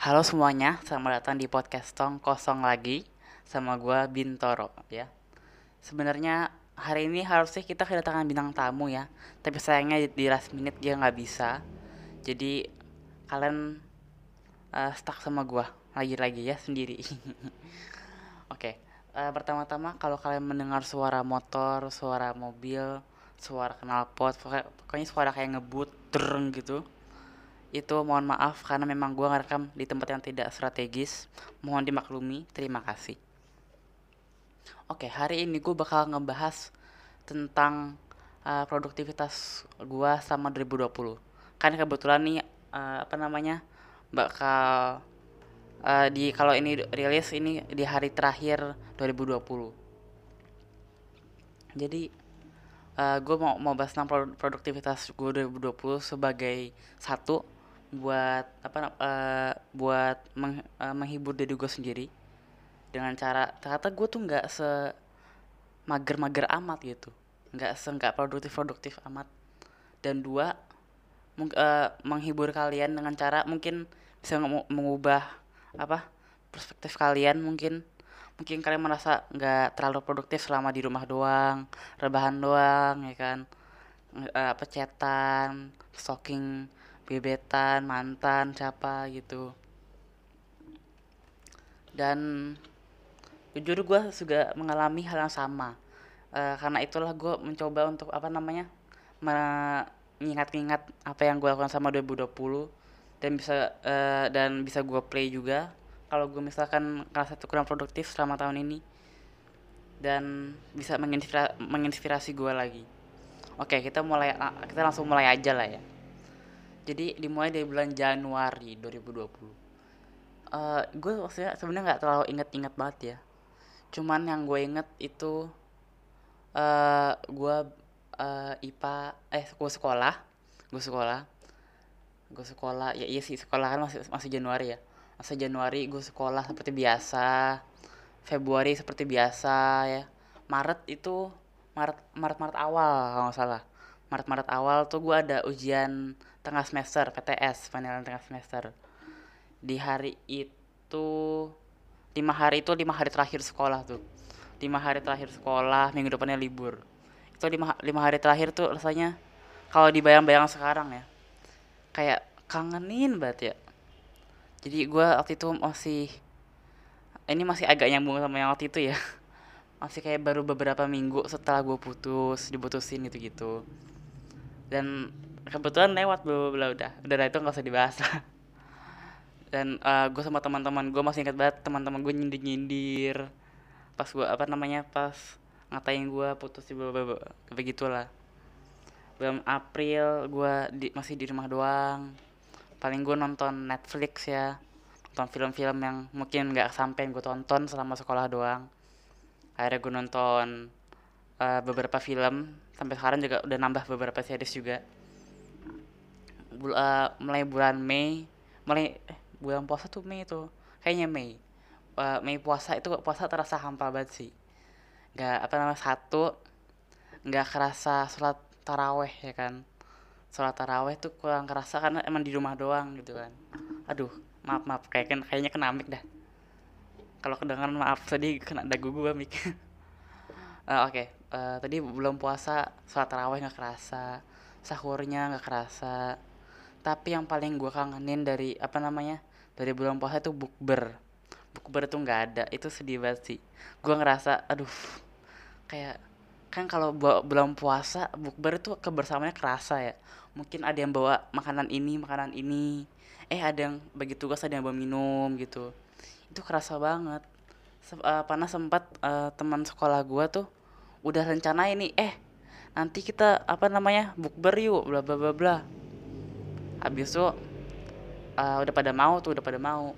Halo semuanya, selamat datang di podcast Tong Kosong lagi sama gua Bintoro ya. Sebenarnya hari ini harusnya kita kedatangan bintang tamu ya, tapi sayangnya di last minute dia nggak bisa. Jadi kalian uh, stuck sama gua lagi-lagi ya sendiri. Oke, uh, pertama-tama kalau kalian mendengar suara motor, suara mobil, suara knalpot, pokoknya, pokoknya suara kayak ngebut, dereng gitu itu mohon maaf karena memang gua ngerekam di tempat yang tidak strategis. Mohon dimaklumi. Terima kasih. Oke hari ini gue bakal ngebahas tentang uh, produktivitas gua sama 2020 kan kebetulan nih uh, apa namanya bakal uh, di kalau ini rilis ini di hari terakhir 2020 jadi uh, gue mau mau bahas tentang produktivitas gue 2020 sebagai satu buat apa uh, buat meng, uh, menghibur diri gue sendiri dengan cara ternyata gue tuh nggak se mager-mager amat gitu. Nggak se nggak produktif produktif amat. Dan dua uh, menghibur kalian dengan cara mungkin bisa mengubah apa perspektif kalian mungkin. Mungkin kalian merasa nggak terlalu produktif selama di rumah doang rebahan doang ya kan? Uh, apa cetan stalking gebetan mantan siapa gitu. Dan jujur gue juga mengalami hal yang sama. Uh, karena itulah gue mencoba untuk apa namanya mengingat-ingat apa yang gue lakukan sama 2020 dan bisa uh, dan bisa gue play juga kalau gue misalkan karena satu kurang produktif selama tahun ini dan bisa menginspirasi, menginspirasi gue lagi. Oke kita mulai kita langsung mulai aja lah ya jadi dimulai dari bulan Januari 2020 uh, gue maksudnya sebenarnya nggak terlalu inget-inget banget ya. Cuman yang gue inget itu uh, gue uh, IPA eh gue sekolah gue sekolah gue sekolah ya iya sih sekolah kan masih masih Januari ya. Masih Januari gue sekolah seperti biasa Februari seperti biasa ya. Maret itu Maret Maret Maret awal kalau nggak salah Maret Maret awal tuh gue ada ujian tengah semester PTS penilaian tengah semester. Di hari itu lima hari itu lima hari terakhir sekolah tuh. Lima hari terakhir sekolah minggu depannya libur. Itu lima, lima hari terakhir tuh rasanya kalau dibayang-bayang sekarang ya kayak kangenin banget ya. Jadi gue waktu itu masih ini masih agak nyambung sama yang waktu itu ya. Masih kayak baru beberapa minggu setelah gue putus diputusin gitu gitu dan kebetulan lewat bla bla udah. Udah itu nggak usah dibahas lah. Dan uh, eh, gue sama teman-teman gue masih ingat banget teman-teman gue nyindir nyindir pas gue apa namanya pas ngatain gue putus di bla begitulah. Bulan April gue di, masih di rumah doang. Paling gue nonton Netflix ya. Nonton film-film yang mungkin nggak sampai gue tonton selama sekolah doang. Akhirnya gue nonton uh, beberapa film. Sampai sekarang juga udah nambah beberapa series juga. Bul uh, mulai bulan Mei. Mulai eh, bulan puasa tuh Mei itu kayaknya Mei. Uh, Mei puasa itu puasa terasa hampa banget sih. Nggak apa namanya satu nggak kerasa sholat taraweh ya kan? Sholat taraweh tuh kurang kerasa karena emang di rumah doang gitu kan. Aduh maaf maaf. Kayak kan kayaknya kena dah. Kalau kedengaran maaf. Tadi kena dagu gua mik uh, oke. Okay. uh, tadi belum puasa sholat taraweh nggak kerasa sahurnya nggak kerasa. Tapi yang paling gue kangenin dari apa namanya dari bulan puasa itu bukber. Bukber tuh nggak ada. Itu sedih banget sih. Gue ngerasa aduh kayak kan kalau bulan puasa bukber itu kebersamaannya kerasa ya. Mungkin ada yang bawa makanan ini makanan ini. Eh ada yang bagi tugas ada yang bawa minum gitu. Itu kerasa banget Se uh, panas sempat uh, teman sekolah gue tuh udah rencana ini eh nanti kita apa namanya bukber yuk bla bla bla bla. Habis itu uh, udah pada mau tuh udah pada mau.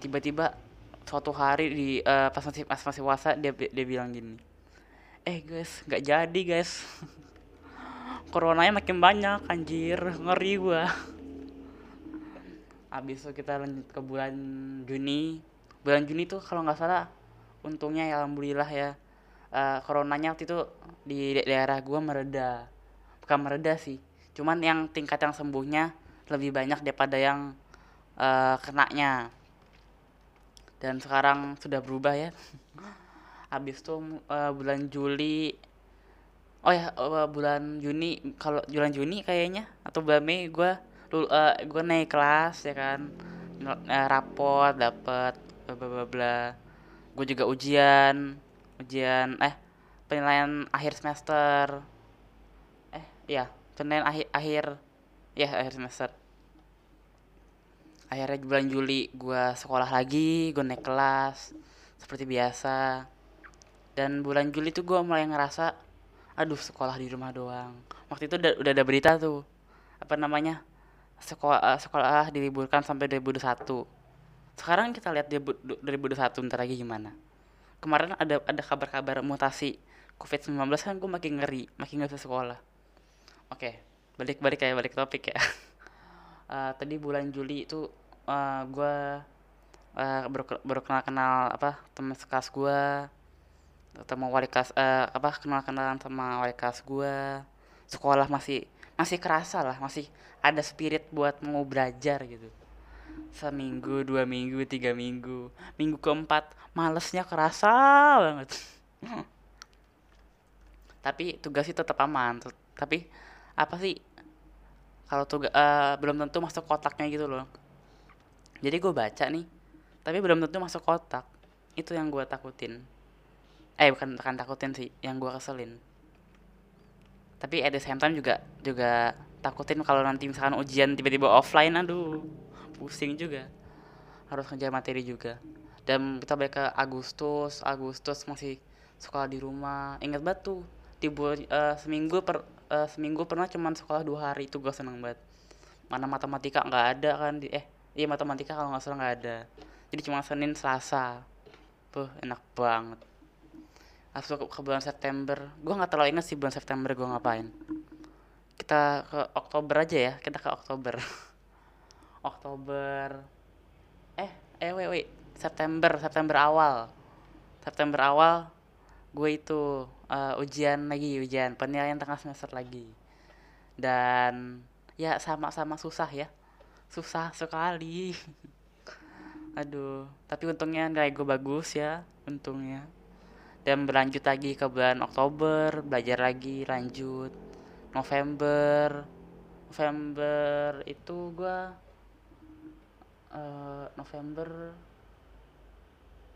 Tiba-tiba suatu hari di uh, pas masih pas masih puasa dia dia bilang gini eh guys nggak jadi guys. Coronanya makin banyak anjir ngeri gua. Habis itu kita lanjut ke bulan Juni bulan Juni tuh kalau nggak salah untungnya ya alhamdulillah ya. Uh, coronanya waktu itu di daerah gua mereda bukan mereda sih cuman yang tingkat yang sembuhnya lebih banyak daripada yang uh, kenanya. Dan sekarang sudah berubah ya. Habis tuh uh, bulan Juli oh ya uh, bulan Juni kalau bulan Juni kayaknya atau bulan Mei gue uh, gue naik kelas ya kan. Uh, raport dapet bla bla bla gue juga ujian ujian eh penilaian akhir semester. Eh iya penilaian akhir akhir ya akhir semester. Akhirnya bulan Juli gue sekolah lagi gue naik kelas seperti biasa. Dan bulan Juli tuh gue mulai ngerasa aduh sekolah di rumah doang. Waktu itu udah, udah ada berita tuh apa namanya sekolah sekolah diliburkan sampai 2021 sekarang kita lihat 2021 ntar lagi gimana. Kemarin ada ada kabar-kabar mutasi covid 19 kan gue makin ngeri makin nggak bisa sekolah. Oke balik balik kayak balik topik ya. Uh, tadi bulan Juli itu uh, eh, gue uh, baru, baru kenal kenal apa teman sekelas gue sama wali kelas uh, apa kenal kenalan sama wali kelas gue sekolah masih masih kerasa lah masih ada spirit buat mau belajar gitu seminggu dua minggu tiga minggu. Minggu keempat malesnya kerasa banget. Tapi tugas itu tetap aman. Tapi apa sih? Kalau tugas uh, belum tentu masuk kotaknya gitu loh. Jadi gue baca nih tapi belum tentu masuk kotak. Itu yang gue takutin. Eh bukan bukan takutin sih yang gue keselin. Tapi at the same time juga juga takutin kalau nanti misalkan ujian tiba-tiba offline aduh pusing juga. Harus ngejar materi juga. Dan kita balik ke Agustus Agustus masih sekolah di rumah. Ingat banget tuh bulan uh, seminggu per uh, seminggu pernah cuman sekolah dua hari. Itu gue seneng banget. Mana matematika nggak ada kan di eh iya matematika kalau nggak salah nggak ada. Jadi cuma senin selasa. Tuh enak banget. Langsung ke, ke bulan September. Gue nggak terlalu ingat sih bulan September gue ngapain. Kita ke Oktober aja ya kita ke Oktober Oktober. Eh eh wait wait. September September awal. September awal gue itu uh, ujian lagi ujian penilaian tengah semester lagi. Dan ya sama-sama susah ya. Susah sekali. Aduh tapi untungnya nilai gue bagus ya untungnya. Dan berlanjut lagi ke bulan Oktober belajar lagi lanjut. November November itu gue uh, November.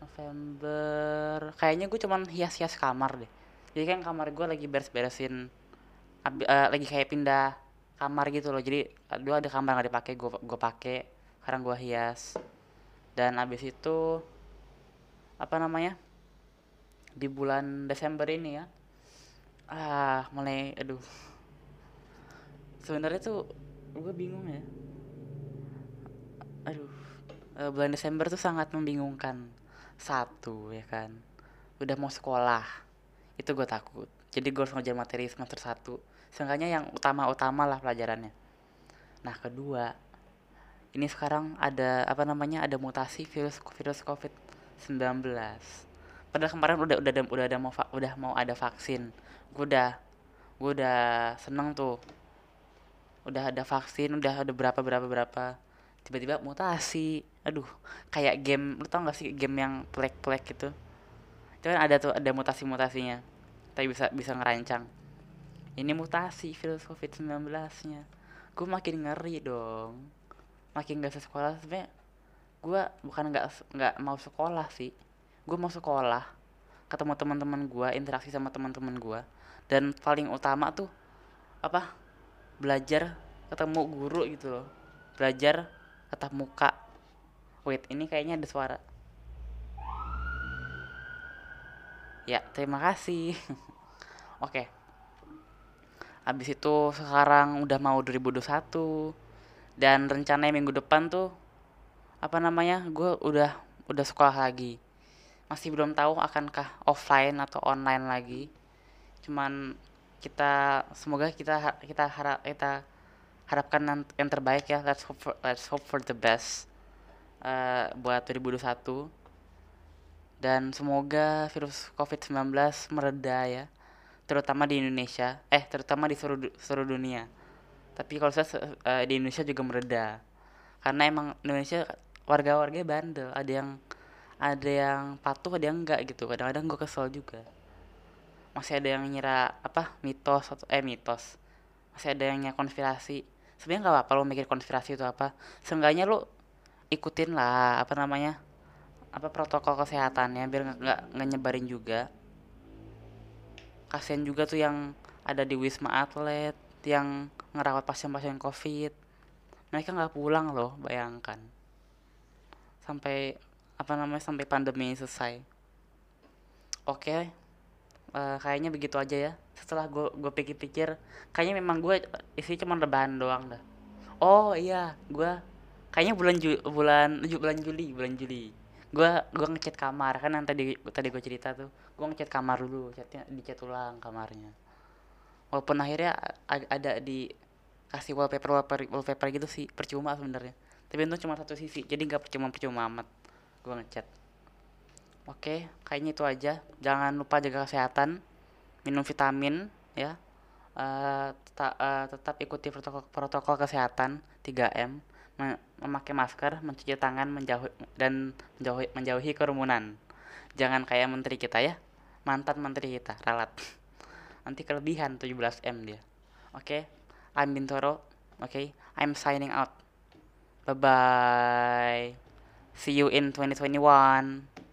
November. Kayaknya gue cuman hias-hias kamar deh. Jadi kan kamar gue lagi beres-beresin uh, lagi kayak pindah kamar gitu loh. Jadi dulu ada kamar nggak dipakai gue gue pakai. Sekarang gue hias. Dan abis itu apa namanya di bulan Desember ini ya ah mulai aduh. Sebenarnya tuh gue bingung ya aduh. Uh, bulan Desember tuh sangat membingungkan. Satu ya kan. Udah mau sekolah. Itu gue takut. Jadi gue harus ngejar materi semester satu. Seenggaknya yang utama-utama lah pelajarannya. Nah kedua ini sekarang ada apa namanya ada mutasi virus virus covid 19 padahal kemarin udah udah udah ada mau udah mau ada vaksin. Gue udah gue udah seneng tuh. Udah ada vaksin udah ada berapa berapa berapa tiba-tiba mutasi. Aduh kayak game lu tau gak sih game yang plek-plek gitu? Itu kan ada tuh ada mutasi-mutasinya. Tapi bisa bisa ngerancang. Ini mutasi virus covid 19 nya gue makin ngeri dong. Makin gak sekolah sebenarnya gue bukan nggak nggak mau sekolah sih. Gue mau sekolah ketemu teman-teman gue interaksi sama teman-teman gue dan paling utama tuh apa? Belajar ketemu guru gitu loh. Belajar tatap muka. Wait ini kayaknya ada suara. Ya terima kasih. Oke. Okay habis itu sekarang udah mau 2021 dan rencananya minggu depan tuh apa namanya gue udah udah sekolah lagi. Masih belum tahu akankah offline atau online lagi. Cuman kita semoga kita kita harap kita harapkan yang terbaik ya. Let's hope for, let's hope for the best uh, buat 2021 dan semoga virus covid-19 mereda ya terutama di Indonesia. Eh terutama di seluruh seluruh dunia. Tapi kalau saya uh, di Indonesia juga mereda. Karena emang Indonesia warga-warganya bandel. Ada yang ada yang patuh ada yang enggak gitu. Kadang-kadang gue kesel juga. Masih ada yang ngira apa mitos atau eh mitos. Masih ada yang konspirasi sebenarnya nggak apa-apa lo mikir konspirasi itu apa. Seenggaknya lo ikutin lah apa namanya apa protokol kesehatannya biar nggak nggak nyebarin juga. Kasian juga tuh yang ada di wisma atlet yang ngerawat pasien-pasien covid. Mereka nggak pulang loh bayangkan. Sampai apa namanya sampai pandemi selesai. Oke uh, kayaknya begitu aja ya. Setelah gue gue pikir-pikir kayaknya memang gue isi cuma rebahan doang dah. Oh iya gue kayaknya bulan Ju bulan bulan Juli bulan Juli. Gue gue ngecat kamar kan yang tadi tadi gue cerita tuh. Gue ngecat kamar dulu catnya dicat ulang kamarnya. Walaupun akhirnya ada di kasih wallpaper wallpaper wallpaper gitu sih percuma sebenarnya. Tapi itu cuma satu sisi jadi nggak percuma percuma amat gue ngecat Oke, kayaknya itu aja. Jangan lupa jaga kesehatan, minum vitamin ya. Uh, uh, tetap ikuti protokol protokol kesehatan 3M, memakai masker, mencuci tangan, menjauhi dan menjauhi menjauhi kerumunan. Jangan kayak menteri kita ya. Mantan menteri kita, ralat. Nanti kelebihan 17M dia. Oke. Okay? I'm Bintoro. Oke. Okay? I'm signing out. Bye bye. See you in 2021.